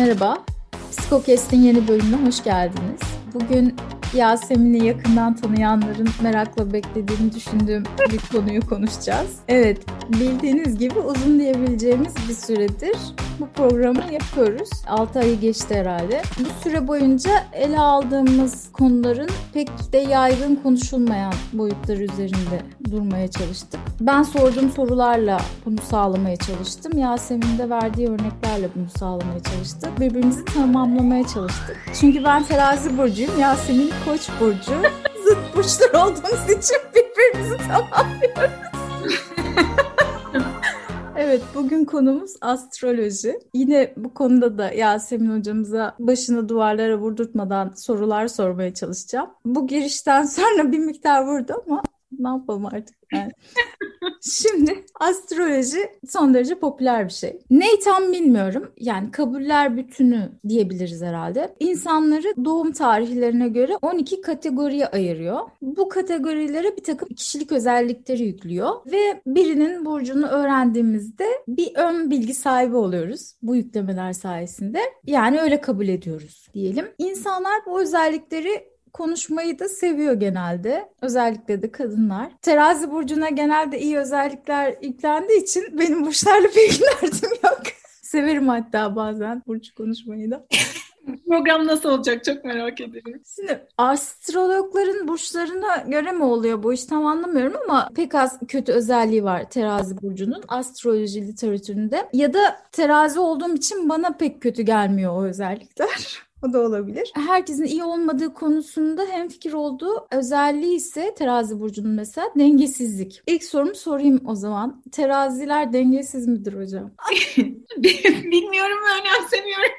Merhaba, Psikokest'in yeni bölümüne hoş geldiniz. Bugün Yasemin'i yakından tanıyanların merakla beklediğini düşündüğüm bir konuyu konuşacağız. Evet, bildiğiniz gibi uzun diyebileceğimiz bir süredir bu programı yapıyoruz. 6 ayı geçti herhalde. Bu süre boyunca ele aldığımız konuların pek de yaygın konuşulmayan boyutları üzerinde durmaya çalıştık. Ben sorduğum sorularla bunu sağlamaya çalıştım. Yasemin de verdiği örneklerle bunu sağlamaya çalıştık. Birbirimizi tamamlamaya çalıştık. Çünkü ben terazi burcuyum, Yasemin koç burcu. Zıt burçlar olduğumuz için birbirimizi tamamlıyoruz. Evet bugün konumuz astroloji. Yine bu konuda da Yasemin hocamıza başını duvarlara vurdurtmadan sorular sormaya çalışacağım. Bu girişten sonra bir miktar vurdu ama ne yapalım artık yani. Şimdi astroloji son derece popüler bir şey. Neyi tam bilmiyorum. Yani kabuller bütünü diyebiliriz herhalde. İnsanları doğum tarihlerine göre 12 kategoriye ayırıyor. Bu kategorilere bir takım kişilik özellikleri yüklüyor ve birinin burcunu öğrendiğimizde bir ön bilgi sahibi oluyoruz bu yüklemeler sayesinde. Yani öyle kabul ediyoruz diyelim. İnsanlar bu özellikleri konuşmayı da seviyor genelde. Özellikle de kadınlar. Terazi burcuna genelde iyi özellikler yüklendiği için benim burçlarla bir ilgilendim yok. Severim hatta bazen burç konuşmayı da. Program nasıl olacak çok merak ederim. Şimdi astrologların burçlarına göre mi oluyor bu iş tam anlamıyorum ama pek az kötü özelliği var terazi burcunun astroloji literatüründe. Ya da terazi olduğum için bana pek kötü gelmiyor o özellikler. O da olabilir. Herkesin iyi olmadığı konusunda hem fikir olduğu özelliği ise terazi burcunun mesela dengesizlik. İlk sorumu sorayım o zaman. Teraziler dengesiz midir hocam? Bilmiyorum ve önemsemiyorum.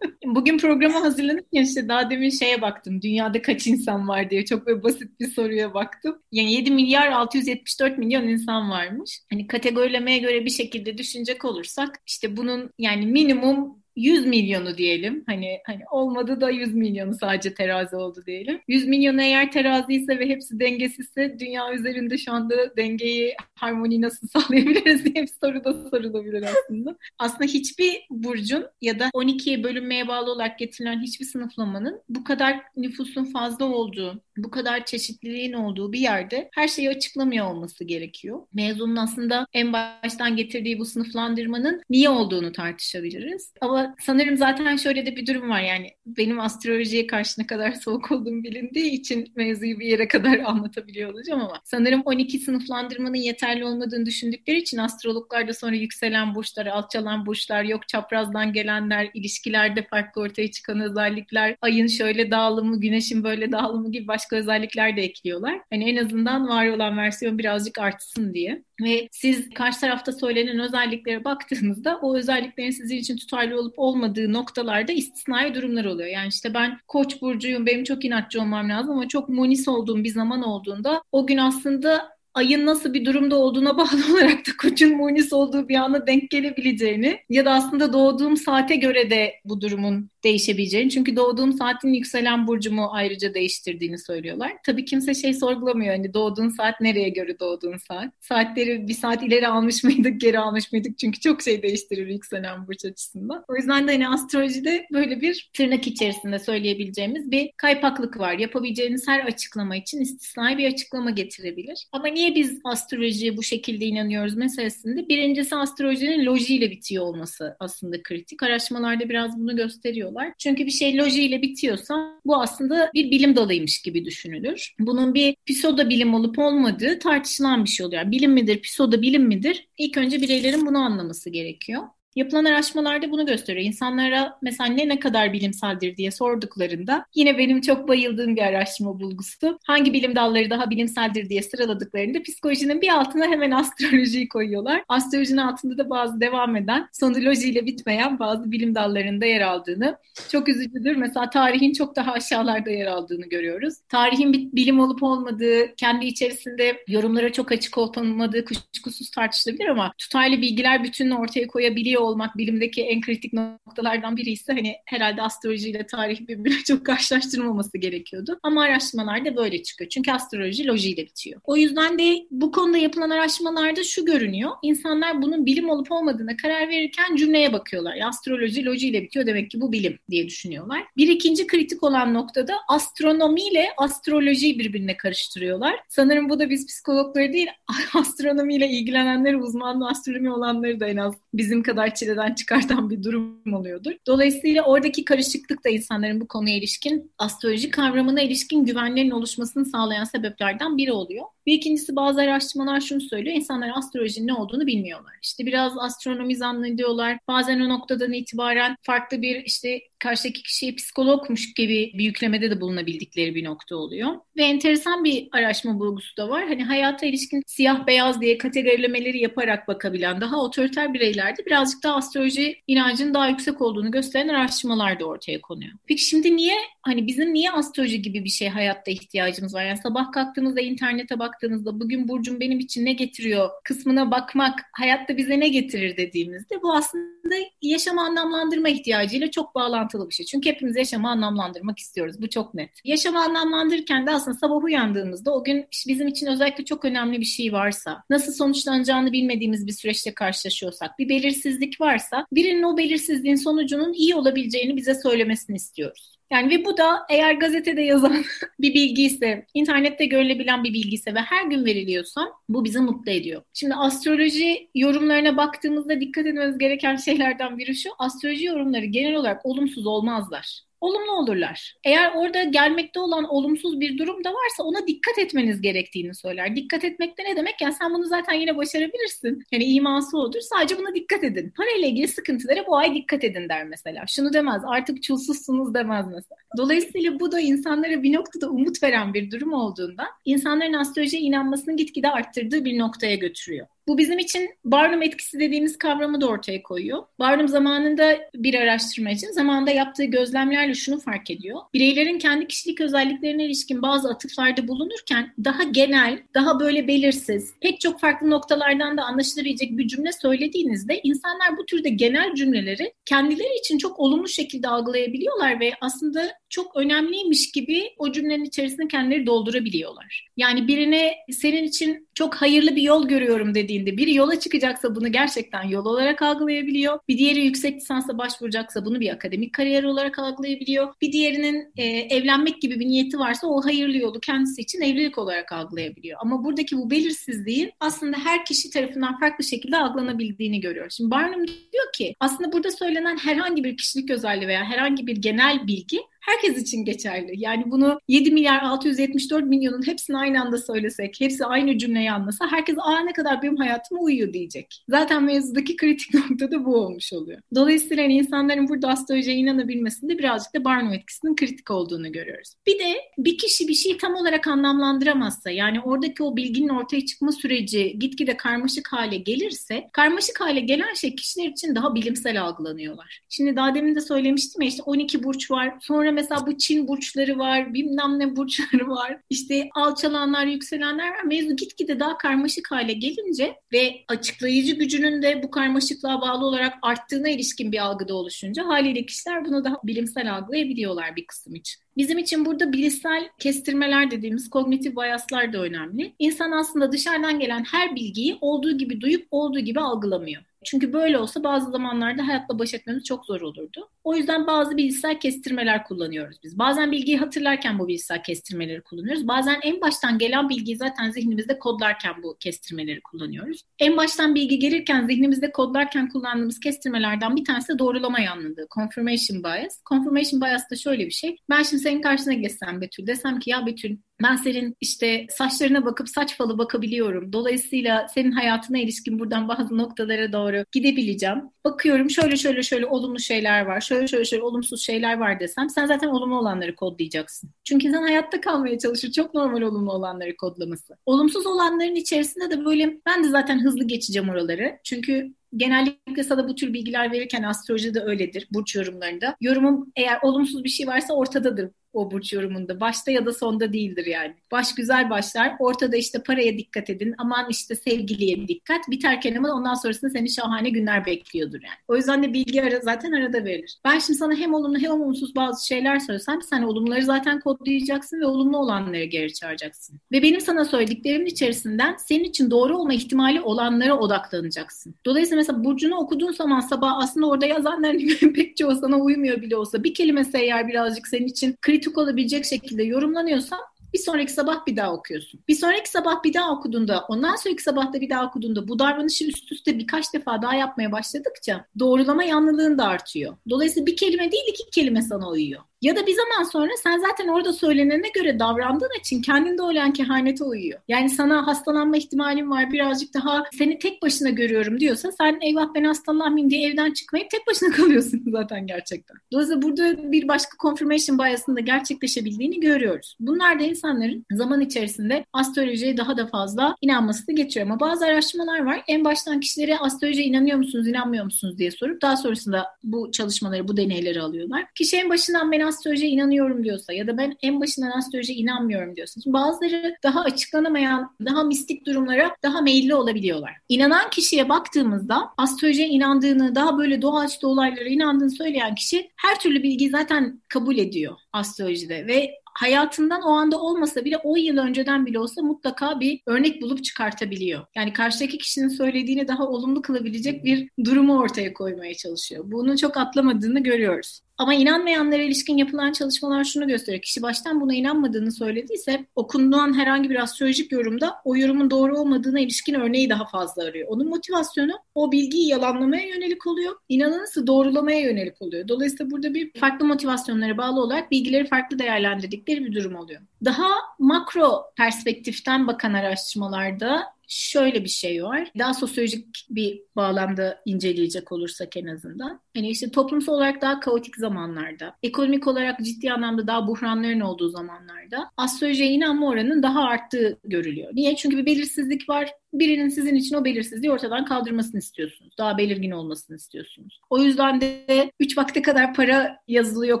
Bugün programa hazırlanırken işte daha demin şeye baktım. Dünyada kaç insan var diye çok böyle basit bir soruya baktım. Yani 7 milyar 674 milyon insan varmış. Hani kategorilemeye göre bir şekilde düşünecek olursak işte bunun yani minimum 100 milyonu diyelim. Hani hani olmadı da 100 milyonu sadece terazi oldu diyelim. 100 milyon eğer terazi ise ve hepsi dengesizse dünya üzerinde şu anda dengeyi, harmoni nasıl sağlayabiliriz diye bir soru da sorulabilir aslında. aslında hiçbir burcun ya da 12'ye bölünmeye bağlı olarak getirilen hiçbir sınıflamanın bu kadar nüfusun fazla olduğu, bu kadar çeşitliliğin olduğu bir yerde her şeyi açıklamıyor olması gerekiyor. Mezunun aslında en baştan getirdiği bu sınıflandırmanın niye olduğunu tartışabiliriz. Ama sanırım zaten şöyle de bir durum var yani benim astrolojiye karşı ne kadar soğuk olduğum bilindiği için mevzuyu bir yere kadar anlatabiliyor olacağım ama sanırım 12 sınıflandırmanın yeterli olmadığını düşündükleri için astrologlar da sonra yükselen burçlar, alçalan burçlar, yok çaprazdan gelenler, ilişkilerde farklı ortaya çıkan özellikler, ayın şöyle dağılımı, güneşin böyle dağılımı gibi başka özellikler de ekliyorlar. Hani en azından var olan versiyon birazcık artsın diye. Ve siz karşı tarafta söylenen özelliklere baktığınızda o özelliklerin sizin için tutarlı olup olmadığı noktalarda istisnai durumlar oluyor. Yani işte ben koç burcuyum, benim çok inatçı olmam lazım ama çok monis olduğum bir zaman olduğunda o gün aslında ayın nasıl bir durumda olduğuna bağlı olarak da koçun munis olduğu bir ana denk gelebileceğini ya da aslında doğduğum saate göre de bu durumun değişebileceğini. Çünkü doğduğum saatin yükselen burcumu ayrıca değiştirdiğini söylüyorlar. Tabii kimse şey sorgulamıyor. Hani doğduğun saat nereye göre doğduğun saat? Saatleri bir saat ileri almış mıydık, geri almış mıydık? Çünkü çok şey değiştirir yükselen burç açısından. O yüzden de hani astrolojide böyle bir tırnak içerisinde söyleyebileceğimiz bir kaypaklık var. Yapabileceğiniz her açıklama için istisnai bir açıklama getirebilir. Ama niye biz astrolojiye bu şekilde inanıyoruz meselesinde? Birincisi astrolojinin lojiyle bitiyor olması aslında kritik. Araştırmalarda biraz bunu gösteriyor diyorlar. Çünkü bir şey lojiyle bitiyorsa bu aslında bir bilim dalıymış gibi düşünülür. Bunun bir pseudo bilim olup olmadığı tartışılan bir şey oluyor. bilim midir, pseudo bilim midir? İlk önce bireylerin bunu anlaması gerekiyor. Yapılan araştırmalarda bunu gösteriyor. İnsanlara mesela ne ne kadar bilimseldir diye sorduklarında yine benim çok bayıldığım bir araştırma bulgusu. Hangi bilim dalları daha bilimseldir diye sıraladıklarında psikolojinin bir altına hemen astrolojiyi koyuyorlar. Astrolojinin altında da bazı devam eden, sonu lojiyle bitmeyen bazı bilim dallarında yer aldığını. Çok üzücüdür. Mesela tarihin çok daha aşağılarda yer aldığını görüyoruz. Tarihin bir bilim olup olmadığı, kendi içerisinde yorumlara çok açık olmadığı kuşkusuz tartışılabilir ama tutarlı bilgiler bütününü ortaya koyabiliyor olmak bilimdeki en kritik noktalardan biri ise hani herhalde astrolojiyle tarih birbirine çok karşılaştırılmaması gerekiyordu. Ama araştırmalarda böyle çıkıyor. Çünkü astroloji lojiyle bitiyor. O yüzden de bu konuda yapılan araştırmalarda şu görünüyor. İnsanlar bunun bilim olup olmadığına karar verirken cümleye bakıyorlar. Ya, astroloji lojiyle bitiyor demek ki bu bilim diye düşünüyorlar. Bir ikinci kritik olan noktada astronomiyle astrolojiyi birbirine karıştırıyorlar. Sanırım bu da biz psikologları değil astronomiyle ilgilenenleri, uzmanlı astronomi olanları da en az bizim kadar çileden çıkartan bir durum oluyordur. Dolayısıyla oradaki karışıklık da insanların bu konuya ilişkin astroloji kavramına ilişkin güvenlerin oluşmasını sağlayan sebeplerden biri oluyor. Bir ikincisi bazı araştırmalar şunu söylüyor. İnsanlar astrolojinin ne olduğunu bilmiyorlar. İşte biraz astronomi zannediyorlar. Bazen o noktadan itibaren farklı bir işte karşıdaki kişiye psikologmuş gibi bir yüklemede de bulunabildikleri bir nokta oluyor. Ve enteresan bir araştırma bulgusu da var. Hani hayata ilişkin siyah beyaz diye kategorilemeleri yaparak bakabilen daha otoriter bireylerde birazcık daha astroloji inancının daha yüksek olduğunu gösteren araştırmalar da ortaya konuyor. Peki şimdi niye hani bizim niye astroloji gibi bir şey hayatta ihtiyacımız var? Yani sabah kalktığımızda internete baktığımızda bugün burcum benim için ne getiriyor kısmına bakmak hayatta bize ne getirir dediğimizde bu aslında yaşamı anlamlandırma ihtiyacıyla çok bağlantılı bir şey. Çünkü hepimiz yaşamı anlamlandırmak istiyoruz. Bu çok net. Yaşamı anlamlandırırken de aslında sabah uyandığımızda o gün bizim için özellikle çok önemli bir şey varsa, nasıl sonuçlanacağını bilmediğimiz bir süreçte karşılaşıyorsak, bir belirsizlik varsa birinin o belirsizliğin sonucunun iyi olabileceğini bize söylemesini istiyoruz. Yani ve bu da eğer gazetede yazan bir bilgi ise, internette görülebilen bir bilgi ise ve her gün veriliyorsa bu bizi mutlu ediyor. Şimdi astroloji yorumlarına baktığımızda dikkat etmemiz gereken şeylerden biri şu. Astroloji yorumları genel olarak olumsuz olmazlar olumlu olurlar. Eğer orada gelmekte olan olumsuz bir durum da varsa ona dikkat etmeniz gerektiğini söyler. Dikkat etmek de ne demek? Yani sen bunu zaten yine başarabilirsin. Yani iması odur. Sadece buna dikkat edin. Parayla ilgili sıkıntılara bu ay dikkat edin der mesela. Şunu demez. Artık çulsuzsunuz demez mesela. Dolayısıyla bu da insanlara bir noktada umut veren bir durum olduğunda insanların astrolojiye inanmasını gitgide arttırdığı bir noktaya götürüyor. Bu bizim için Barnum etkisi dediğimiz kavramı da ortaya koyuyor. Barnum zamanında bir araştırmacı zamanında yaptığı gözlemlerle şunu fark ediyor. Bireylerin kendi kişilik özelliklerine ilişkin bazı atıflarda bulunurken daha genel, daha böyle belirsiz, pek çok farklı noktalardan da anlaşılabilecek bir cümle söylediğinizde insanlar bu türde genel cümleleri kendileri için çok olumlu şekilde algılayabiliyorlar ve aslında çok önemliymiş gibi o cümlenin içerisinde kendileri doldurabiliyorlar. Yani birine senin için çok hayırlı bir yol görüyorum dediğinde biri yola çıkacaksa bunu gerçekten yol olarak algılayabiliyor. Bir diğeri yüksek lisansa başvuracaksa bunu bir akademik kariyer olarak algılayabiliyor. Bir diğerinin e, evlenmek gibi bir niyeti varsa o hayırlı yolu kendisi için evlilik olarak algılayabiliyor. Ama buradaki bu belirsizliğin aslında her kişi tarafından farklı şekilde algılanabildiğini görüyoruz. Şimdi Barnum diyor ki aslında burada söylenen herhangi bir kişilik özelliği veya herhangi bir genel bilgi herkes için geçerli. Yani bunu 7 milyar 674 milyonun hepsini aynı anda söylesek, hepsi aynı cümleyi anlasa herkes aa ne kadar benim hayatıma uyuyor diyecek. Zaten mevzudaki kritik nokta da bu olmuş oluyor. Dolayısıyla hani insanların burada astrolojiye inanabilmesinde birazcık da Barnum etkisinin kritik olduğunu görüyoruz. Bir de bir kişi bir şeyi tam olarak anlamlandıramazsa yani oradaki o bilginin ortaya çıkma süreci gitgide karmaşık hale gelirse karmaşık hale gelen şey kişiler için daha bilimsel algılanıyorlar. Şimdi daha demin de söylemiştim ya işte 12 burç var. Sonra mesela bu Çin burçları var, bilmem ne burçları var. İşte alçalanlar, yükselenler var. Mevzu gitgide daha karmaşık hale gelince ve açıklayıcı gücünün de bu karmaşıklığa bağlı olarak arttığına ilişkin bir algıda oluşunca haliyle kişiler bunu daha bilimsel algılayabiliyorlar bir kısım için. Bizim için burada bilişsel kestirmeler dediğimiz kognitif biaslar da önemli. İnsan aslında dışarıdan gelen her bilgiyi olduğu gibi duyup olduğu gibi algılamıyor. Çünkü böyle olsa bazı zamanlarda hayatla baş etmemiz çok zor olurdu. O yüzden bazı bilişsel kestirmeler kullanıyoruz biz. Bazen bilgiyi hatırlarken bu bilişsel kestirmeleri kullanıyoruz. Bazen en baştan gelen bilgiyi zaten zihnimizde kodlarken bu kestirmeleri kullanıyoruz. En baştan bilgi gelirken zihnimizde kodlarken kullandığımız kestirmelerden bir tanesi de doğrulama yanlılığı. Confirmation bias. Confirmation bias da şöyle bir şey. Ben şimdi senin karşına geçsem Betül desem ki ya Betül ben senin işte saçlarına bakıp saç falı bakabiliyorum. Dolayısıyla senin hayatına ilişkin buradan bazı noktalara doğru gidebileceğim. Bakıyorum şöyle şöyle şöyle olumlu şeyler var, şöyle şöyle şöyle olumsuz şeyler var desem sen zaten olumlu olanları kodlayacaksın. Çünkü insan hayatta kalmaya çalışır. Çok normal olumlu olanları kodlaması. Olumsuz olanların içerisinde de böyle ben de zaten hızlı geçeceğim oraları. Çünkü genellikle sana bu tür bilgiler verirken astroloji de öyledir burç yorumlarında. Yorumum eğer olumsuz bir şey varsa ortadadır o burç yorumunda. Başta ya da sonda değildir yani. Baş güzel başlar. Ortada işte paraya dikkat edin. Aman işte sevgiliye dikkat. Biterken ama ondan sonrasında seni şahane günler bekliyordur yani. O yüzden de bilgi ara, zaten arada verilir. Ben şimdi sana hem olumlu hem olumsuz bazı şeyler söylesem sen olumluları zaten kodlayacaksın ve olumlu olanları geri çağıracaksın. Ve benim sana söylediklerimin içerisinden senin için doğru olma ihtimali olanlara odaklanacaksın. Dolayısıyla mesela burcunu okuduğun zaman sabah aslında orada yazanların pek çoğu sana uymuyor bile olsa bir kelimesi eğer birazcık senin için kritik olabilecek şekilde yorumlanıyorsa bir sonraki sabah bir daha okuyorsun. Bir sonraki sabah bir daha okuduğunda, ondan sonraki sabah da bir daha okuduğunda bu davranışı üst üste birkaç defa daha yapmaya başladıkça doğrulama yanlılığın da artıyor. Dolayısıyla bir kelime değil iki kelime sana uyuyor. Ya da bir zaman sonra sen zaten orada söylenene göre davrandığın için kendinde olan kehanete uyuyor. Yani sana hastalanma ihtimalin var birazcık daha seni tek başına görüyorum diyorsa sen eyvah ben hastalanmayayım diye evden çıkmayıp tek başına kalıyorsun zaten gerçekten. Dolayısıyla burada bir başka confirmation bias'ın da gerçekleşebildiğini görüyoruz. Bunlar da insanların zaman içerisinde astrolojiye daha da fazla inanması geçiyor. Ama bazı araştırmalar var. En baştan kişilere astrolojiye inanıyor musunuz, inanmıyor musunuz diye sorup daha sonrasında bu çalışmaları, bu deneyleri alıyorlar. Kişi en başından ben astrolojiye inanıyorum diyorsa ya da ben en başından astrolojiye inanmıyorum diyorsa. Şimdi bazıları daha açıklanamayan, daha mistik durumlara daha meyilli olabiliyorlar. İnanan kişiye baktığımızda astrolojiye inandığını, daha böyle doğaçta olaylara inandığını söyleyen kişi her türlü bilgiyi zaten kabul ediyor astrolojide ve hayatından o anda olmasa bile 10 yıl önceden bile olsa mutlaka bir örnek bulup çıkartabiliyor. Yani karşıdaki kişinin söylediğini daha olumlu kılabilecek bir durumu ortaya koymaya çalışıyor. Bunu çok atlamadığını görüyoruz. Ama inanmayanlara ilişkin yapılan çalışmalar şunu gösteriyor. Kişi baştan buna inanmadığını söylediyse okunduğun herhangi bir astrolojik yorumda o yorumun doğru olmadığına ilişkin örneği daha fazla arıyor. Onun motivasyonu o bilgiyi yalanlamaya yönelik oluyor. İnananısı doğrulamaya yönelik oluyor. Dolayısıyla burada bir farklı motivasyonlara bağlı olarak bilgileri farklı değerlendirdikleri bir durum oluyor. Daha makro perspektiften bakan araştırmalarda şöyle bir şey var. Daha sosyolojik bir bağlamda inceleyecek olursak en azından. Hani işte toplumsal olarak daha kaotik zamanlarda, ekonomik olarak ciddi anlamda daha buhranların olduğu zamanlarda astrolojiye inanma oranının daha arttığı görülüyor. Niye? Çünkü bir belirsizlik var. Birinin sizin için o belirsizliği ortadan kaldırmasını istiyorsunuz. Daha belirgin olmasını istiyorsunuz. O yüzden de 3 vakte kadar para yazılıyor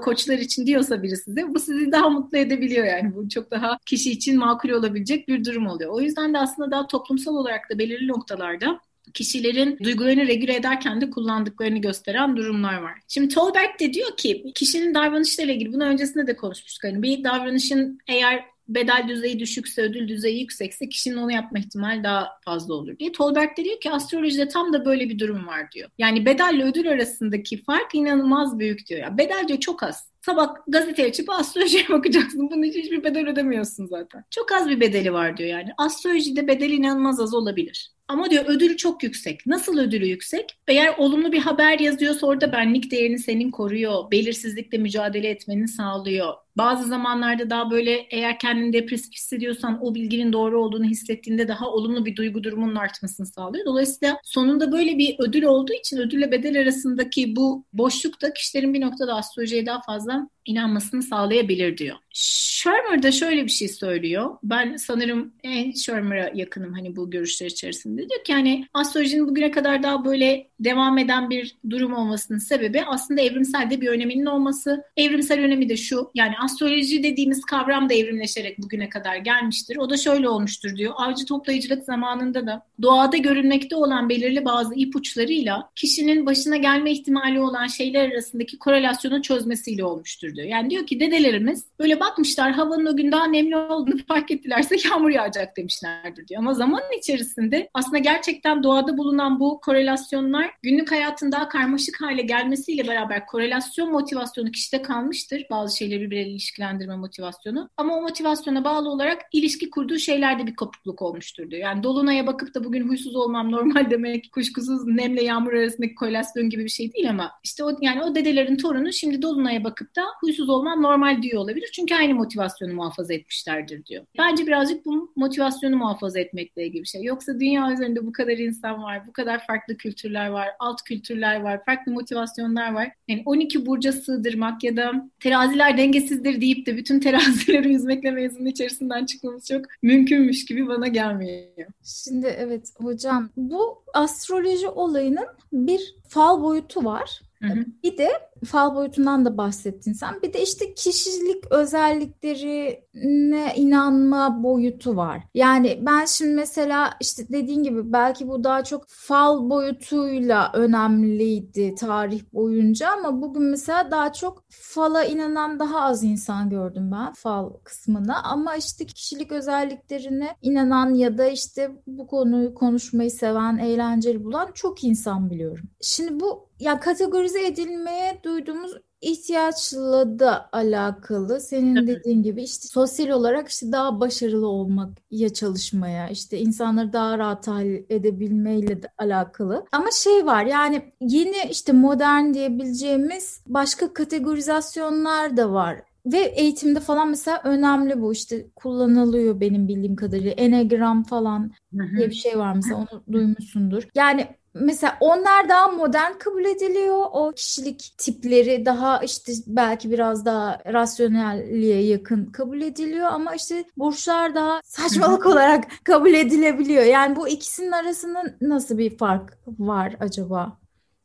koçlar için diyorsa biri size bu sizi daha mutlu edebiliyor yani. Bu çok daha kişi için makul olabilecek bir durum oluyor. O yüzden de aslında daha toplumsal olarak da belirli noktalarda kişilerin duygularını regüle ederken de kullandıklarını gösteren durumlar var. Şimdi Tolbert de diyor ki kişinin davranışlarıyla ilgili bunu öncesinde de konuşmuştuk. Hani bir davranışın eğer bedel düzeyi düşükse, ödül düzeyi yüksekse kişinin onu yapma ihtimali daha fazla olur diye. Tolbert de diyor ki astrolojide tam da böyle bir durum var diyor. Yani bedelle ödül arasındaki fark inanılmaz büyük diyor. Ya bedel diyor çok az. Sabah gazete açıp astrolojiye bakacaksın. Bunun için hiçbir bedel ödemiyorsun zaten. Çok az bir bedeli var diyor yani. Astrolojide bedel inanılmaz az olabilir. Ama diyor ödülü çok yüksek. Nasıl ödülü yüksek? Eğer olumlu bir haber yazıyorsa orada benlik değerini senin koruyor. Belirsizlikle mücadele etmeni sağlıyor. Bazı zamanlarda daha böyle eğer kendini depresif hissediyorsan o bilginin doğru olduğunu hissettiğinde daha olumlu bir duygu durumunun artmasını sağlıyor. Dolayısıyla sonunda böyle bir ödül olduğu için ödülle bedel arasındaki bu boşlukta kişilerin bir noktada astrolojiye daha fazla Пожалуйста. İnanmasını sağlayabilir diyor. Shermer da şöyle bir şey söylüyor. Ben sanırım en Shermer'a yakınım hani bu görüşler içerisinde. Diyor ki hani astrolojinin bugüne kadar daha böyle devam eden bir durum olmasının sebebi aslında evrimsel de bir öneminin olması. Evrimsel önemi de şu yani astroloji dediğimiz kavram da evrimleşerek bugüne kadar gelmiştir. O da şöyle olmuştur diyor. Avcı toplayıcılık zamanında da doğada görülmekte olan belirli bazı ipuçlarıyla kişinin başına gelme ihtimali olan şeyler arasındaki korelasyonu çözmesiyle olmuştur diyor. Yani diyor ki dedelerimiz böyle bakmışlar havanın o gün daha nemli olduğunu fark ettilerse yağmur yağacak demişlerdir diyor. Ama zamanın içerisinde aslında gerçekten doğada bulunan bu korelasyonlar günlük hayatın daha karmaşık hale gelmesiyle beraber korelasyon motivasyonu kişide kalmıştır. Bazı şeyleri birbirine ilişkilendirme motivasyonu. Ama o motivasyona bağlı olarak ilişki kurduğu şeylerde bir kopukluk olmuştur diyor. Yani Dolunay'a bakıp da bugün huysuz olmam normal demek kuşkusuz nemle yağmur arasındaki korelasyon gibi bir şey değil ama işte o yani o dedelerin torunu şimdi Dolunay'a bakıp da huysuz olmam normal diyor olabilir. Çünkü aynı motivasyonu muhafaza etmişlerdir diyor. Bence birazcık bu motivasyonu muhafaza etmekle ilgili bir şey. Yoksa dünya üzerinde bu kadar insan var, bu kadar farklı kültürler var, alt kültürler var, farklı motivasyonlar var. Yani 12 burca sığdırmak ya da teraziler dengesizdir deyip de bütün terazileri üzmekle mezunun içerisinden çıkmamız çok mümkünmüş gibi bana gelmiyor. Şimdi evet hocam bu astroloji olayının bir fal boyutu var. Hı hı. Bir de fal boyutundan da bahsettin sen. Bir de işte kişilik özelliklerine inanma boyutu var. Yani ben şimdi mesela işte dediğin gibi belki bu daha çok fal boyutuyla önemliydi tarih boyunca ama bugün mesela daha çok fala inanan daha az insan gördüm ben fal kısmına ama işte kişilik özelliklerine inanan ya da işte bu konuyu konuşmayı seven, eğlenceli bulan çok insan biliyorum. Şimdi bu ya kategorize edilmeye duyduğumuz ihtiyaçla da alakalı. Senin dediğin gibi işte sosyal olarak işte daha başarılı olmak ya çalışmaya, işte insanları daha rahat tahlil edebilmeyle de alakalı. Ama şey var yani yeni işte modern diyebileceğimiz başka kategorizasyonlar da var. Ve eğitimde falan mesela önemli bu işte kullanılıyor benim bildiğim kadarıyla. Enegram falan diye bir şey var mesela onu duymuşsundur. Yani Mesela onlar daha modern kabul ediliyor. O kişilik tipleri daha işte belki biraz daha rasyonelliğe yakın kabul ediliyor ama işte burçlar daha saçmalık olarak kabul edilebiliyor. Yani bu ikisinin arasında nasıl bir fark var acaba?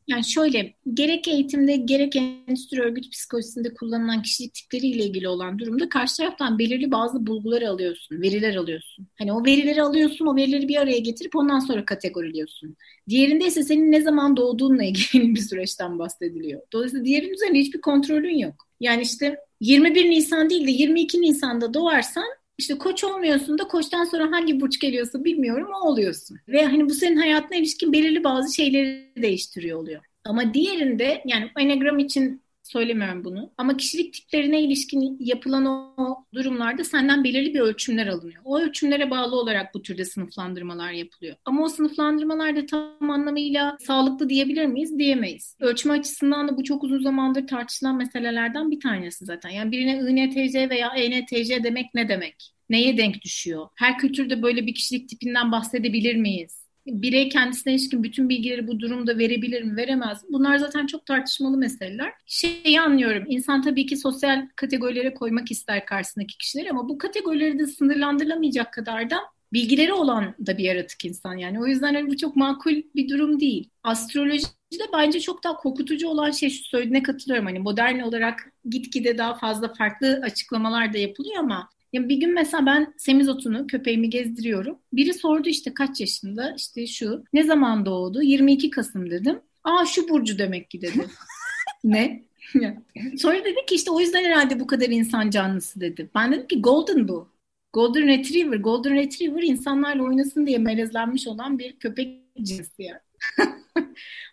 Yani şöyle gerek eğitimde gerek endüstri örgüt psikolojisinde kullanılan kişilik tipleriyle ilgili olan durumda karşı taraftan belirli bazı bulgular alıyorsun, veriler alıyorsun. Hani o verileri alıyorsun, o verileri bir araya getirip ondan sonra kategoriliyorsun. Diğerinde ise senin ne zaman doğduğunla ilgili bir süreçten bahsediliyor. Dolayısıyla diğerinin üzerinde hiçbir kontrolün yok. Yani işte 21 Nisan değil de 22 Nisan'da doğarsan işte koç olmuyorsun da koçtan sonra hangi burç geliyorsa bilmiyorum o oluyorsun. Ve hani bu senin hayatına ilişkin belirli bazı şeyleri değiştiriyor oluyor. Ama diğerinde yani Enneagram için söylemiyorum bunu. Ama kişilik tiplerine ilişkin yapılan o durumlarda senden belirli bir ölçümler alınıyor. O ölçümlere bağlı olarak bu türde sınıflandırmalar yapılıyor. Ama o sınıflandırmalar da tam anlamıyla sağlıklı diyebilir miyiz? Diyemeyiz. Ölçme açısından da bu çok uzun zamandır tartışılan meselelerden bir tanesi zaten. Yani birine INTC veya ENTC demek ne demek? Neye denk düşüyor? Her kültürde böyle bir kişilik tipinden bahsedebilir miyiz? Birey kendisine ilişkin bütün bilgileri bu durumda verebilir mi, veremez mi? Bunlar zaten çok tartışmalı meseleler. Şeyi anlıyorum. İnsan tabii ki sosyal kategorilere koymak ister karşısındaki kişileri ama bu kategorileri de sınırlandırılamayacak kadar da bilgileri olan da bir yaratık insan yani. O yüzden hani bu çok makul bir durum değil. Astrolojide bence çok daha korkutucu olan şey şu söylediğine katılıyorum. Hani modern olarak gitgide daha fazla farklı açıklamalar da yapılıyor ama ya bir gün mesela ben semizotunu köpeğimi gezdiriyorum. Biri sordu işte kaç yaşında? İşte şu. Ne zaman doğdu? 22 Kasım dedim. Aa şu burcu demek ki dedi. ne? Sonra dedi ki işte o yüzden herhalde bu kadar insan canlısı dedi. Ben dedim ki golden bu. Golden Retriever. Golden Retriever insanlarla oynasın diye melezlenmiş olan bir köpek cinsi yani.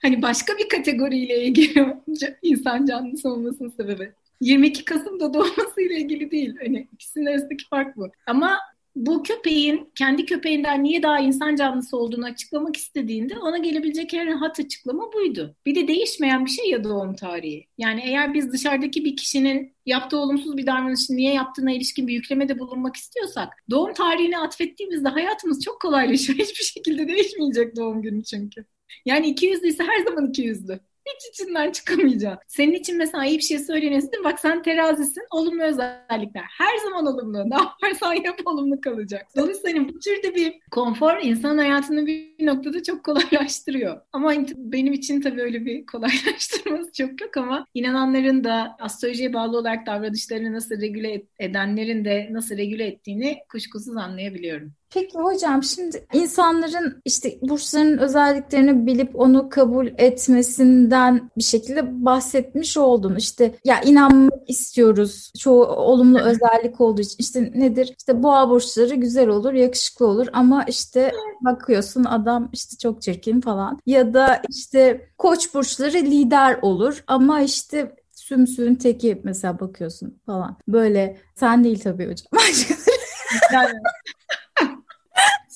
hani başka bir kategoriyle ilgili insan canlısı olmasının sebebi. 22 Kasım'da doğmasıyla ilgili değil. Hani ikisinin arasındaki fark bu. Ama bu köpeğin kendi köpeğinden niye daha insan canlısı olduğunu açıklamak istediğinde ona gelebilecek en rahat açıklama buydu. Bir de değişmeyen bir şey ya doğum tarihi. Yani eğer biz dışarıdaki bir kişinin yaptığı olumsuz bir davranışı niye yaptığına ilişkin bir yüklemede bulunmak istiyorsak doğum tarihini atfettiğimizde hayatımız çok kolaylaşıyor. Hiçbir şekilde değişmeyecek doğum günü çünkü. Yani 200'lü ise her zaman 200'lü hiç içinden çıkamayacağım. Senin için mesela iyi bir şey söylenesin. Bak sen terazisin. Olumlu özellikler. Her zaman olumlu. Ne yaparsan yap olumlu kalacak. Dolayısıyla hani bu türde bir konfor insan hayatını bir noktada çok kolaylaştırıyor. Ama benim için tabii öyle bir kolaylaştırması çok yok ama inananların da astrolojiye bağlı olarak davranışlarını nasıl regüle edenlerin de nasıl regüle ettiğini kuşkusuz anlayabiliyorum. Peki hocam şimdi insanların işte burçların özelliklerini bilip onu kabul etmesinden bir şekilde bahsetmiş oldun. İşte ya inanmak istiyoruz. Çoğu olumlu özellik olduğu için. İşte nedir? İşte boğa burçları güzel olur, yakışıklı olur ama işte bakıyorsun adam işte çok çirkin falan. Ya da işte koç burçları lider olur ama işte sümsüğün teki mesela bakıyorsun falan. Böyle sen değil tabii hocam.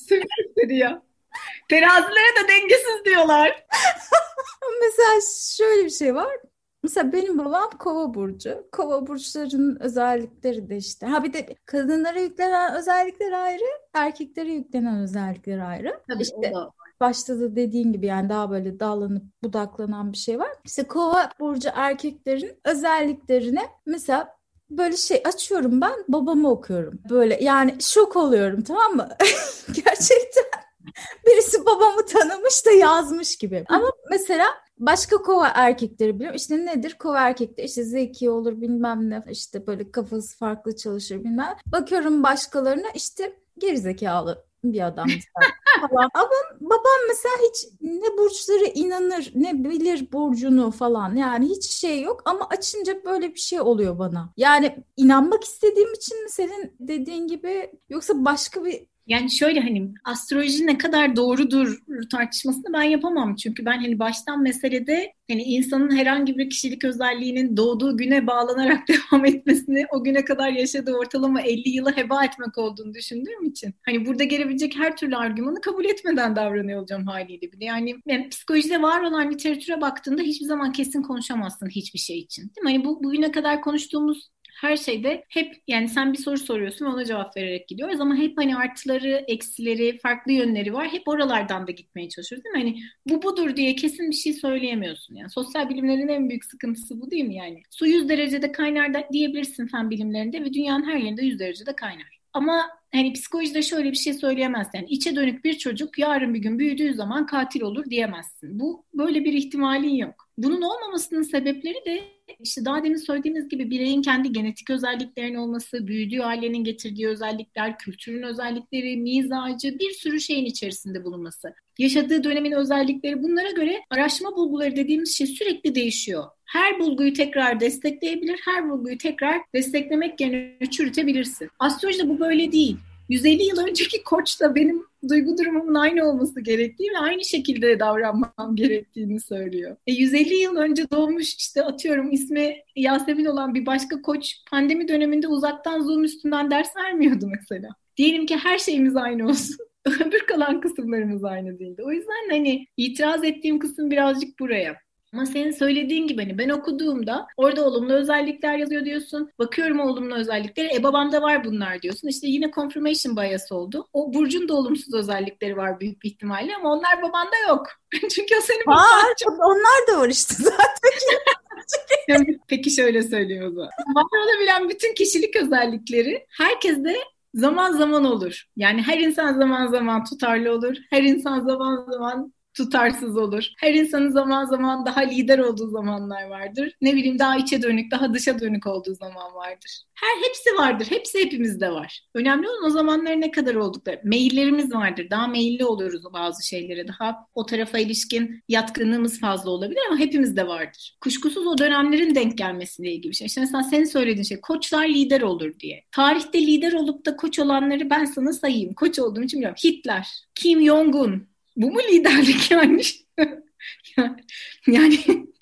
Sümük ya. Terazilere de dengesiz diyorlar. Mesela şöyle bir şey var. Mesela benim babam kova burcu. Kova burçlarının özellikleri de işte. Ha bir de kadınlara yüklenen özellikler ayrı, erkeklere yüklenen özellikler ayrı. Tabii işte başta da dediğin gibi yani daha böyle dallanıp budaklanan bir şey var. İşte kova burcu erkeklerin özelliklerine mesela böyle şey açıyorum ben babamı okuyorum. Böyle yani şok oluyorum tamam mı? Gerçekten birisi babamı tanımış da yazmış gibi. Ama mesela Başka kova erkekleri biliyorum. İşte nedir? Kova erkekler işte zeki olur bilmem ne işte böyle kafası farklı çalışır bilmem. Bakıyorum başkalarına işte gerizekalı bir adam falan. Ama babam mesela hiç ne burçları inanır ne bilir burcunu falan yani hiç şey yok ama açınca böyle bir şey oluyor bana. Yani inanmak istediğim için mi senin dediğin gibi yoksa başka bir yani şöyle hani astroloji ne kadar doğrudur tartışmasını ben yapamam. Çünkü ben hani baştan meselede hani insanın herhangi bir kişilik özelliğinin doğduğu güne bağlanarak devam etmesini o güne kadar yaşadığı ortalama 50 yılı heba etmek olduğunu düşündüğüm için hani burada gelebilecek her türlü argümanı kabul etmeden davranıyor olacağım haliyle bir de. Yani, yani psikolojide var olan literatüre baktığında hiçbir zaman kesin konuşamazsın hiçbir şey için. Değil mi? Hani bu bugüne kadar konuştuğumuz her şeyde hep yani sen bir soru soruyorsun ona cevap vererek gidiyoruz ama hep hani artıları, eksileri, farklı yönleri var. Hep oralardan da gitmeye çalışıyoruz değil mi? Hani bu budur diye kesin bir şey söyleyemiyorsun. Yani sosyal bilimlerin en büyük sıkıntısı bu değil mi yani? Su 100 derecede kaynar da diyebilirsin fen bilimlerinde ve dünyanın her yerinde 100 derecede kaynar. Ama hani psikolojide şöyle bir şey söyleyemezsin. Yani içe dönük bir çocuk yarın bir gün büyüdüğü zaman katil olur diyemezsin. Bu böyle bir ihtimalin yok. Bunun olmamasının sebepleri de işte daha demin söylediğimiz gibi bireyin kendi genetik özelliklerinin olması, büyüdüğü ailenin getirdiği özellikler, kültürün özellikleri, mizacı bir sürü şeyin içerisinde bulunması. Yaşadığı dönemin özellikleri bunlara göre araştırma bulguları dediğimiz şey sürekli değişiyor. Her bulguyu tekrar destekleyebilir, her bulguyu tekrar desteklemek yerine çürütebilirsin. Astrolojide bu böyle değil. 150 yıl önceki koç da benim duygu durumumun aynı olması gerektiği ve aynı şekilde davranmam gerektiğini söylüyor. E 150 yıl önce doğmuş işte atıyorum ismi Yasemin olan bir başka koç pandemi döneminde uzaktan Zoom üstünden ders vermiyordu mesela. Diyelim ki her şeyimiz aynı olsun. Öbür kalan kısımlarımız aynı değildi. O yüzden hani itiraz ettiğim kısım birazcık buraya. Ama senin söylediğin gibi hani ben okuduğumda orada olumlu özellikler yazıyor diyorsun. Bakıyorum olumlu özellikleri. E babamda var bunlar diyorsun. İşte yine confirmation bias oldu. O burcun da olumsuz özellikleri var büyük bir ihtimalle ama onlar babanda yok. Çünkü o senin var, çok... onlar da var işte zaten. Peki şöyle söyleyeyim o zaman. Var olabilen bütün kişilik özellikleri herkeste zaman zaman olur. Yani her insan zaman zaman tutarlı olur. Her insan zaman zaman tutarsız olur. Her insanın zaman zaman daha lider olduğu zamanlar vardır. Ne bileyim daha içe dönük, daha dışa dönük olduğu zaman vardır. Her hepsi vardır. Hepsi hepimizde var. Önemli olan o zamanlar ne kadar oldukları. Meyillerimiz vardır. Daha meyilli oluyoruz bazı şeylere. Daha o tarafa ilişkin yatkınlığımız fazla olabilir ama hepimizde vardır. Kuşkusuz o dönemlerin denk gelmesiyle ilgili bir şey. İşte mesela senin söylediğin şey koçlar lider olur diye. Tarihte lider olup da koç olanları ben sana sayayım. Koç olduğum için biliyorum. Hitler, Kim Jong-un, bu mu liderlik yani? yani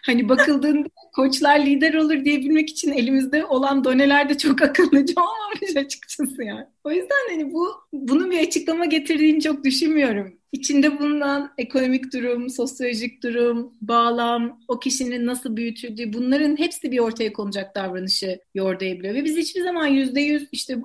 hani bakıldığında koçlar lider olur diyebilmek için elimizde olan doneler de çok akıllıca olmamış açıkçası yani. O yüzden hani bu bunun bir açıklama getirdiğini çok düşünmüyorum. İçinde bulunan ekonomik durum, sosyolojik durum, bağlam, o kişinin nasıl büyütüldüğü bunların hepsi bir ortaya konacak davranışı yordayabiliyor. Ve biz hiçbir zaman yüzde yüz işte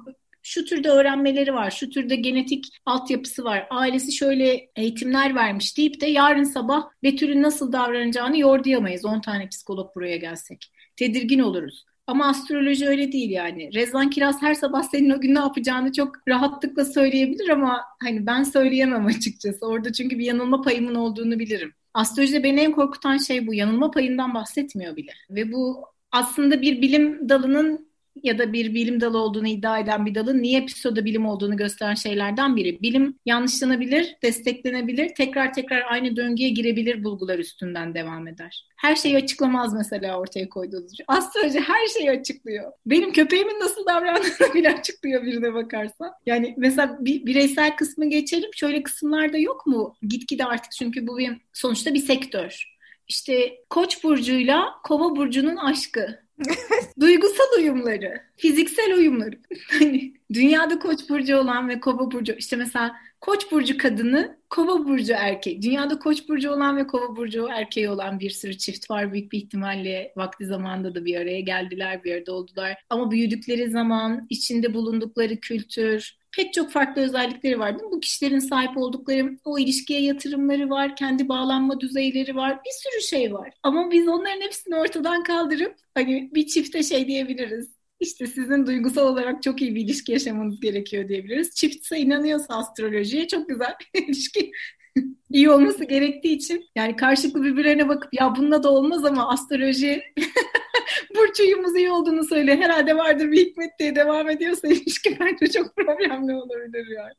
şu türde öğrenmeleri var, şu türde genetik altyapısı var, ailesi şöyle eğitimler vermiş deyip de yarın sabah Betül'ün nasıl davranacağını yordayamayız 10 tane psikolog buraya gelsek. Tedirgin oluruz. Ama astroloji öyle değil yani. Rezvan Kiraz her sabah senin o gün ne yapacağını çok rahatlıkla söyleyebilir ama hani ben söyleyemem açıkçası. Orada çünkü bir yanılma payımın olduğunu bilirim. Astrolojide beni en korkutan şey bu. Yanılma payından bahsetmiyor bile. Ve bu aslında bir bilim dalının ya da bir bilim dalı olduğunu iddia eden bir dalın niye pseudo bilim olduğunu gösteren şeylerden biri. Bilim yanlışlanabilir, desteklenebilir, tekrar tekrar aynı döngüye girebilir bulgular üstünden devam eder. Her şeyi açıklamaz mesela ortaya koyduğunuz. Astroloji her şeyi açıklıyor. Benim köpeğimin nasıl davrandığını bile açıklıyor birine bakarsan. Yani mesela bir bireysel kısmı geçelim. Şöyle kısımlarda yok mu? Gitgide artık çünkü bu bir sonuçta bir sektör. İşte Koç burcuyla Kova burcunun aşkı Duygusal uyumları, fiziksel uyumları. Hani dünyada Koç burcu olan ve Kova burcu işte mesela Koç burcu kadını, Kova burcu erkeği. Dünyada Koç burcu olan ve Kova burcu erkeği olan bir sürü çift var. Büyük bir ihtimalle vakti zamanında da bir araya geldiler, bir arada oldular. Ama büyüdükleri zaman, içinde bulundukları kültür, pek çok farklı özellikleri var. Değil mi? Bu kişilerin sahip oldukları o ilişkiye yatırımları var, kendi bağlanma düzeyleri var, bir sürü şey var. Ama biz onların hepsini ortadan kaldırıp hani bir çifte şey diyebiliriz. İşte sizin duygusal olarak çok iyi bir ilişki yaşamanız gerekiyor diyebiliriz. Çiftse inanıyorsa astrolojiye çok güzel ilişki iyi olması gerektiği için yani karşılıklı birbirlerine bakıp ya bununla da olmaz ama astroloji burç uyumumuz iyi olduğunu söylüyor. Herhalde vardır bir hikmet diye devam ediyorsa ilişki bence çok problemli olabilir yani.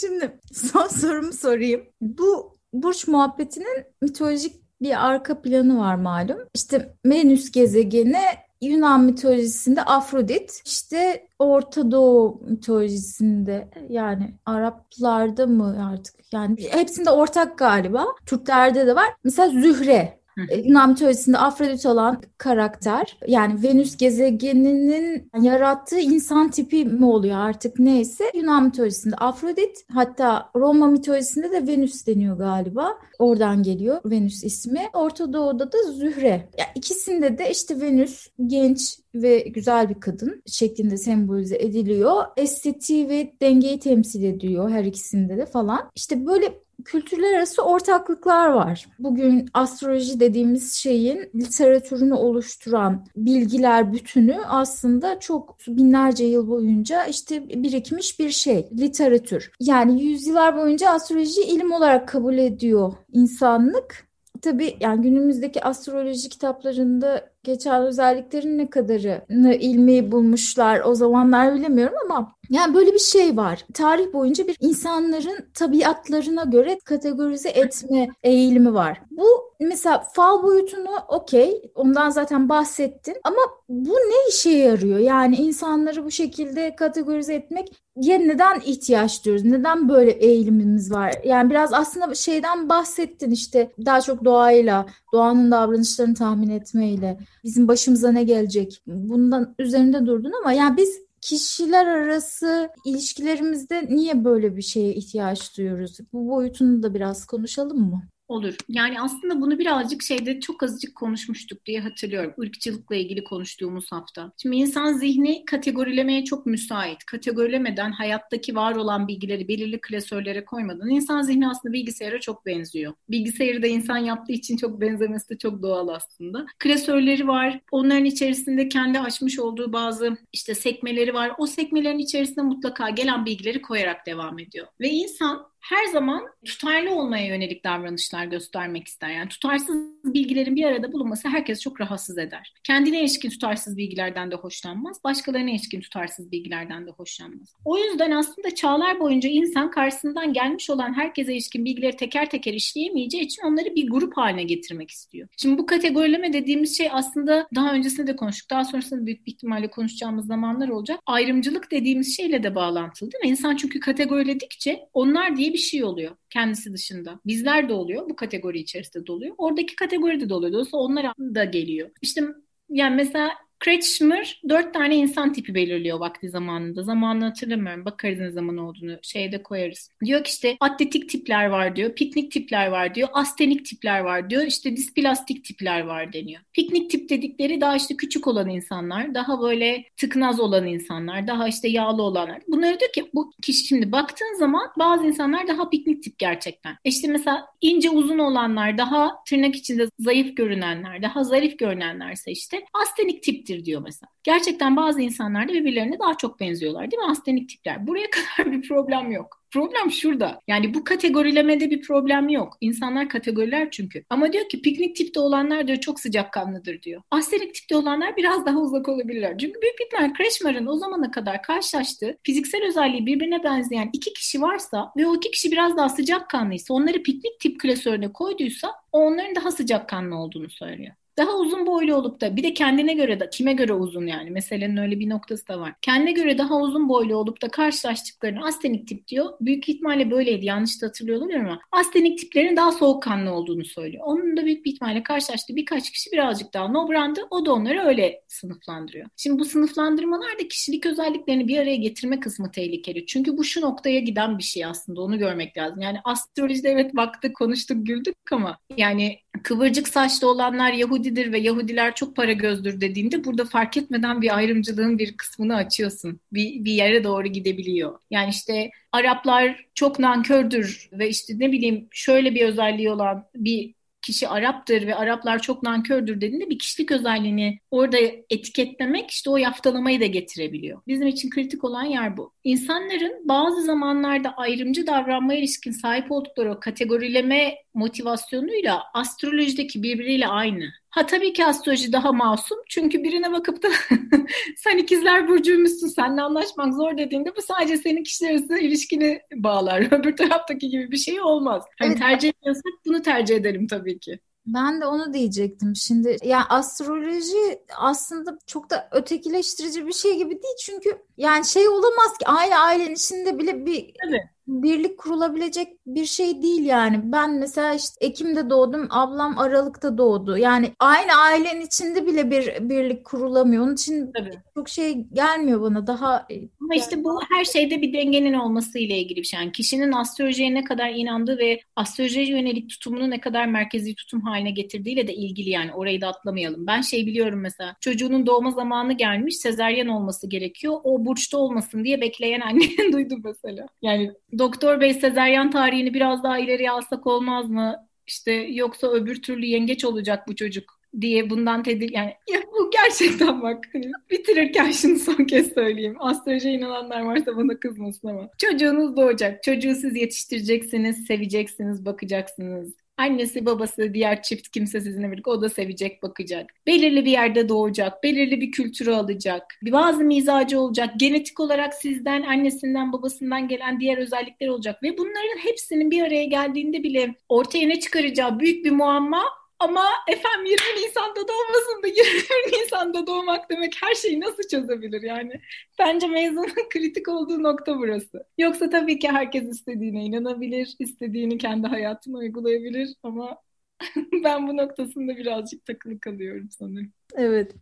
Şimdi son sorumu sorayım. Bu burç muhabbetinin mitolojik bir arka planı var malum. İşte Venüs gezegeni Yunan mitolojisinde Afrodit, işte Orta Doğu mitolojisinde yani Araplarda mı artık yani hepsinde ortak galiba. Türklerde de var. Mesela Zühre Yunan mitolojisinde Afrodit olan karakter yani Venüs gezegeninin yarattığı insan tipi mi oluyor artık neyse Yunan mitolojisinde Afrodit hatta Roma mitolojisinde de Venüs deniyor galiba. Oradan geliyor Venüs ismi. Orta Doğu'da da Zühre. Yani ikisinde de işte Venüs genç ve güzel bir kadın şeklinde sembolize ediliyor. Estetiği ve dengeyi temsil ediyor her ikisinde de falan. İşte böyle kültürler arası ortaklıklar var. Bugün astroloji dediğimiz şeyin literatürünü oluşturan bilgiler bütünü aslında çok binlerce yıl boyunca işte birikmiş bir şey, literatür. Yani yüzyıllar boyunca astroloji ilim olarak kabul ediyor insanlık. Tabii yani günümüzdeki astroloji kitaplarında geçen özelliklerin ne kadarını ilmi bulmuşlar o zamanlar bilemiyorum ama yani böyle bir şey var. Tarih boyunca bir insanların tabiatlarına göre kategorize etme eğilimi var. Bu mesela fal boyutunu okey ondan zaten bahsettin ama bu ne işe yarıyor? Yani insanları bu şekilde kategorize etmek ya neden ihtiyaç duyuyoruz? Neden böyle eğilimimiz var? Yani biraz aslında şeyden bahsettin işte daha çok doğayla, doğanın davranışlarını tahmin etmeyle bizim başımıza ne gelecek? Bundan üzerinde durdun ama yani biz kişiler arası ilişkilerimizde niye böyle bir şeye ihtiyaç duyuyoruz? Bu boyutunu da biraz konuşalım mı? Olur. Yani aslında bunu birazcık şeyde çok azıcık konuşmuştuk diye hatırlıyorum. Irkçılıkla ilgili konuştuğumuz hafta. Şimdi insan zihni kategorilemeye çok müsait. Kategorilemeden hayattaki var olan bilgileri belirli klasörlere koymadan insan zihni aslında bilgisayara çok benziyor. Bilgisayarı da insan yaptığı için çok benzemesi de çok doğal aslında. Klasörleri var. Onların içerisinde kendi açmış olduğu bazı işte sekmeleri var. O sekmelerin içerisinde mutlaka gelen bilgileri koyarak devam ediyor. Ve insan her zaman tutarlı olmaya yönelik davranışlar göstermek ister. Yani tutarsız bilgilerin bir arada bulunması herkes çok rahatsız eder. Kendine ilişkin tutarsız bilgilerden de hoşlanmaz, başkalarına ilişkin tutarsız bilgilerden de hoşlanmaz. O yüzden aslında çağlar boyunca insan karşısından gelmiş olan herkese ilişkin bilgileri teker teker işleyemeyeceği için onları bir grup haline getirmek istiyor. Şimdi bu kategorileme dediğimiz şey aslında daha öncesinde de konuştuk. Daha sonrasında büyük bir ihtimalle konuşacağımız zamanlar olacak. Ayrımcılık dediğimiz şeyle de bağlantılı değil mi? İnsan çünkü kategoriledikçe onlar diye bir şey oluyor kendisi dışında. Bizler de oluyor. Bu kategori içerisinde de oluyor. Oradaki kategoride de oluyor. Dolayısıyla onlar da geliyor. İşte yani mesela Kretschmer dört tane insan tipi belirliyor vakti zamanında. Zamanını hatırlamıyorum. Bakarız ne zaman olduğunu. Şeyde koyarız. Diyor ki işte atletik tipler var diyor. Piknik tipler var diyor. Astenik tipler var diyor. İşte displastik tipler var deniyor. Piknik tip dedikleri daha işte küçük olan insanlar. Daha böyle tıknaz olan insanlar. Daha işte yağlı olanlar. Bunları diyor ki bu kişi şimdi baktığın zaman bazı insanlar daha piknik tip gerçekten. İşte mesela ince uzun olanlar daha tırnak içinde zayıf görünenler. Daha zarif görünenlerse işte astenik tiptir tiptir diyor mesela. Gerçekten bazı insanlar da birbirlerine daha çok benziyorlar değil mi? Astenik tipler. Buraya kadar bir problem yok. Problem şurada. Yani bu kategorilemede bir problem yok. İnsanlar kategoriler çünkü. Ama diyor ki piknik tipte olanlar diyor çok sıcakkanlıdır diyor. Astenik tipte olanlar biraz daha uzak olabilirler. Çünkü büyük ihtimal Kreşmar'ın o zamana kadar karşılaştığı fiziksel özelliği birbirine benzeyen iki kişi varsa ve o iki kişi biraz daha sıcakkanlıysa onları piknik tip klasörüne koyduysa onların daha sıcakkanlı olduğunu söylüyor daha uzun boylu olup da bir de kendine göre de kime göre uzun yani meselenin öyle bir noktası da var. Kendine göre daha uzun boylu olup da karşılaştıklarını astenik tip diyor. Büyük ihtimalle böyleydi yanlış da hatırlıyor olabilirim ama astenik tiplerin daha soğukkanlı olduğunu söylüyor. Onun da büyük bir ihtimalle karşılaştığı birkaç kişi birazcık daha nobrandı. O da onları öyle sınıflandırıyor. Şimdi bu sınıflandırmalar da kişilik özelliklerini bir araya getirme kısmı tehlikeli. Çünkü bu şu noktaya giden bir şey aslında onu görmek lazım. Yani astrolojide evet baktık konuştuk güldük ama yani kıvırcık saçlı olanlar Yahudidir ve Yahudiler çok para gözdür dediğinde burada fark etmeden bir ayrımcılığın bir kısmını açıyorsun. Bir, bir yere doğru gidebiliyor. Yani işte Araplar çok nankördür ve işte ne bileyim şöyle bir özelliği olan bir kişi Arap'tır ve Araplar çok nankördür dediğinde bir kişilik özelliğini orada etiketlemek işte o yaftalamayı da getirebiliyor. Bizim için kritik olan yer bu. İnsanların bazı zamanlarda ayrımcı davranmaya ilişkin sahip oldukları o kategorileme motivasyonuyla astrolojideki birbiriyle aynı. Ha tabii ki astroloji daha masum. Çünkü birine bakıp da sen ikizler burcuymuşsun, seninle anlaşmak zor dediğinde bu sadece senin kişiler arası ilişkini bağlar. Öbür taraftaki gibi bir şey olmaz. Hani evet. tercih etmiyorsak bunu tercih ederim tabii ki. Ben de onu diyecektim. Şimdi yani astroloji aslında çok da ötekileştirici bir şey gibi değil. Çünkü yani şey olamaz ki aile ailenin içinde bile bir evet birlik kurulabilecek bir şey değil yani. Ben mesela işte Ekim'de doğdum, ablam Aralık'ta doğdu. Yani aynı ailenin içinde bile bir birlik kurulamıyor. Onun için Tabii. çok şey gelmiyor bana. Daha e, Ama işte bu her şeyde bir dengenin olması ile ilgili bir şey. Yani kişinin astrolojiye ne kadar inandığı ve astrolojiye yönelik tutumunu ne kadar merkezi tutum haline getirdiğiyle de ilgili yani. Orayı da atlamayalım. Ben şey biliyorum mesela. Çocuğunun doğma zamanı gelmiş, sezeryen olması gerekiyor. O burçta olmasın diye bekleyen anne duydum mesela. Yani doktor bey sezeryan tarihini biraz daha ileriye alsak olmaz mı? İşte yoksa öbür türlü yengeç olacak bu çocuk diye bundan tedir yani ya bu gerçekten bak hani bitirirken şunu son kez söyleyeyim. Astrolojiye inananlar varsa bana kızmasın ama. Çocuğunuz doğacak. Çocuğu siz yetiştireceksiniz, seveceksiniz, bakacaksınız. Annesi, babası, diğer çift kimse sizinle birlikte o da sevecek, bakacak. Belirli bir yerde doğacak, belirli bir kültürü alacak. Bazı mizacı olacak. Genetik olarak sizden, annesinden, babasından gelen diğer özellikler olacak. Ve bunların hepsinin bir araya geldiğinde bile ortaya ne çıkaracağı büyük bir muamma ama efendim 20 Nisan'da doğmasın da 21 Nisan'da doğmak demek her şeyi nasıl çözebilir yani? Bence mezunun kritik olduğu nokta burası. Yoksa tabii ki herkes istediğine inanabilir, istediğini kendi hayatına uygulayabilir ama ben bu noktasında birazcık takılı kalıyorum sanırım. Evet.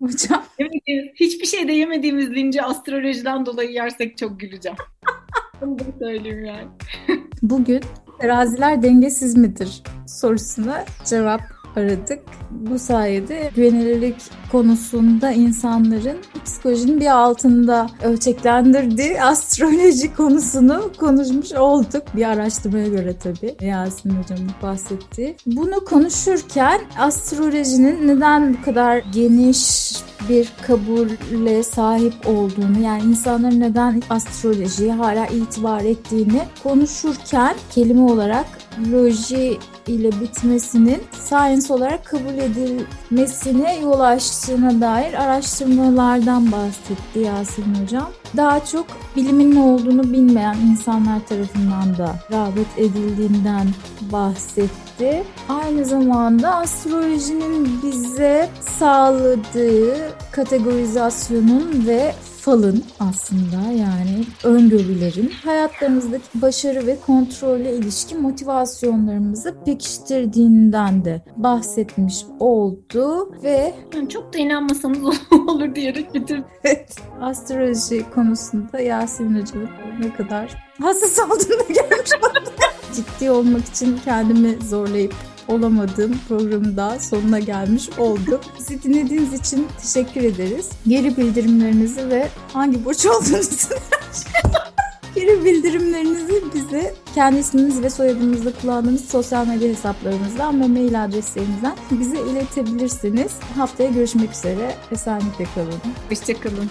Hocam. Yemediğimiz, hiçbir şeyde yemediğimiz linci astrolojiden dolayı yersek çok güleceğim. Bunu da söyleyeyim yani. Bugün teraziler dengesiz midir sorusuna cevap aradık. Bu sayede güvenilirlik konusunda insanların psikolojinin bir altında ölçeklendirdiği astroloji konusunu konuşmuş olduk. Bir araştırmaya göre tabii Yasemin Hocam'ın bahsettiği. Bunu konuşurken astrolojinin neden bu kadar geniş bir kabulle sahip olduğunu yani insanların neden astrolojiye hala itibar ettiğini konuşurken kelime olarak loji ile bitmesinin science olarak kabul edilmesine yol açtığına dair araştırmalardan bahsetti Yasemin Hocam. Daha çok bilimin ne olduğunu bilmeyen insanlar tarafından da rağbet edildiğinden bahsetti. Aynı zamanda astrolojinin bize sağladığı kategorizasyonun ve falın aslında yani öngörülerin hayatlarımızdaki başarı ve kontrolle ilişkin motivasyonlarımızı pekiştirdiğinden de bahsetmiş oldu ve yani çok da inanmasanız olur diyerek bitirdim. Evet. Astroloji konusunda Yasemin Hoca'nın ne kadar hassas olduğunu görmüş Ciddi olmak için kendimi zorlayıp olamadığım programın da sonuna gelmiş olduk. Bizi dinlediğiniz için teşekkür ederiz. Geri bildirimlerinizi ve hangi burç olduğunuzu Geri bildirimlerinizi bize kendi isminiz ve soyadınızda kullandığınız sosyal medya hesaplarımızdan ve mail adreslerimizden bize iletebilirsiniz. Haftaya görüşmek üzere. Esenlikle kalın. Hoşçakalın.